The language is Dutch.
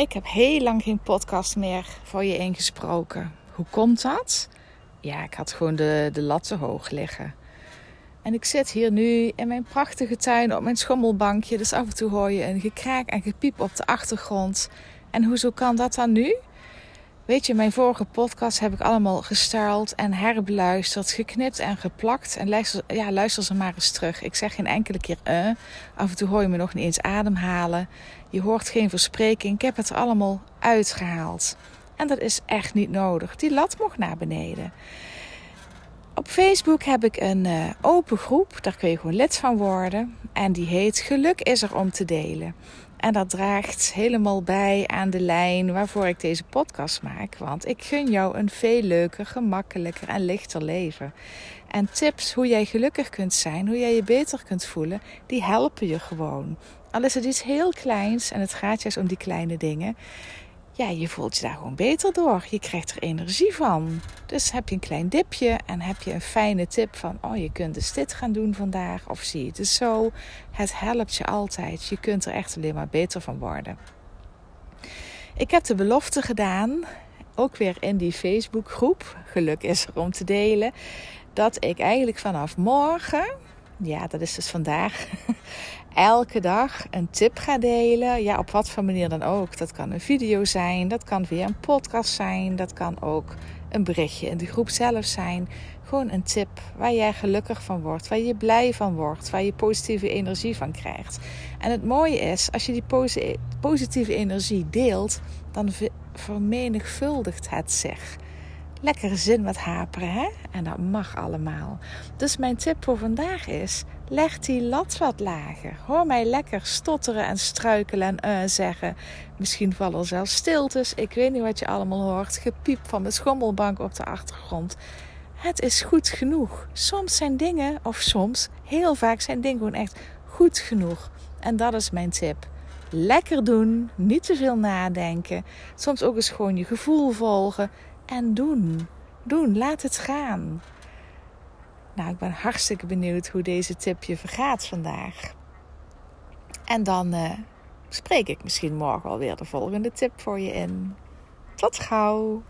Ik heb heel lang geen podcast meer voor je ingesproken. Hoe komt dat? Ja, ik had gewoon de, de lat te hoog liggen. En ik zit hier nu in mijn prachtige tuin op mijn schommelbankje. Dus af en toe hoor je een gekraak en gepiep op de achtergrond. En hoezo kan dat dan nu? Weet je, mijn vorige podcast heb ik allemaal gestyled en herbeluisterd, geknipt en geplakt. En luister, ja, luister ze maar eens terug. Ik zeg geen enkele keer eh. Af en toe hoor je me nog niet eens ademhalen. Je hoort geen verspreking. Ik heb het er allemaal uitgehaald. En dat is echt niet nodig. Die lat mocht naar beneden. Op Facebook heb ik een uh, open groep. Daar kun je gewoon lid van worden. En die heet Geluk is er om te delen. En dat draagt helemaal bij aan de lijn waarvoor ik deze podcast maak. Want ik gun jou een veel leuker, gemakkelijker en lichter leven. En tips hoe jij gelukkig kunt zijn, hoe jij je beter kunt voelen, die helpen je gewoon. Al is het iets heel kleins en het gaat juist om die kleine dingen ja, je voelt je daar gewoon beter door. Je krijgt er energie van. Dus heb je een klein dipje en heb je een fijne tip van: oh, je kunt dus dit gaan doen vandaag. Of zie je het dus zo. Het helpt je altijd. Je kunt er echt alleen maar beter van worden. Ik heb de belofte gedaan, ook weer in die Facebookgroep. Geluk is er om te delen. Dat ik eigenlijk vanaf morgen, ja, dat is dus vandaag, elke dag een tip ga delen. Ja, op wat voor manier dan ook. Dat kan een video zijn, dat kan via een podcast zijn, dat kan ook een berichtje in de groep zelf zijn. Gewoon een tip waar jij gelukkig van wordt, waar je blij van wordt, waar je positieve energie van krijgt. En het mooie is, als je die positieve energie deelt, dan vermenigvuldigt het zich lekkere zin met haperen, hè? En dat mag allemaal. Dus mijn tip voor vandaag is: leg die lat wat lager. Hoor mij lekker stotteren en struikelen en uh, zeggen. Misschien vallen er zelfs stiltes. Ik weet niet wat je allemaal hoort. Gepiep van mijn schommelbank op de achtergrond. Het is goed genoeg. Soms zijn dingen, of soms, heel vaak zijn dingen gewoon echt goed genoeg. En dat is mijn tip. Lekker doen, niet te veel nadenken. Soms ook eens gewoon je gevoel volgen en doen. Doen, laat het gaan. Nou, ik ben hartstikke benieuwd hoe deze tip je vergaat vandaag. En dan uh, spreek ik misschien morgen alweer de volgende tip voor je in. Tot gauw!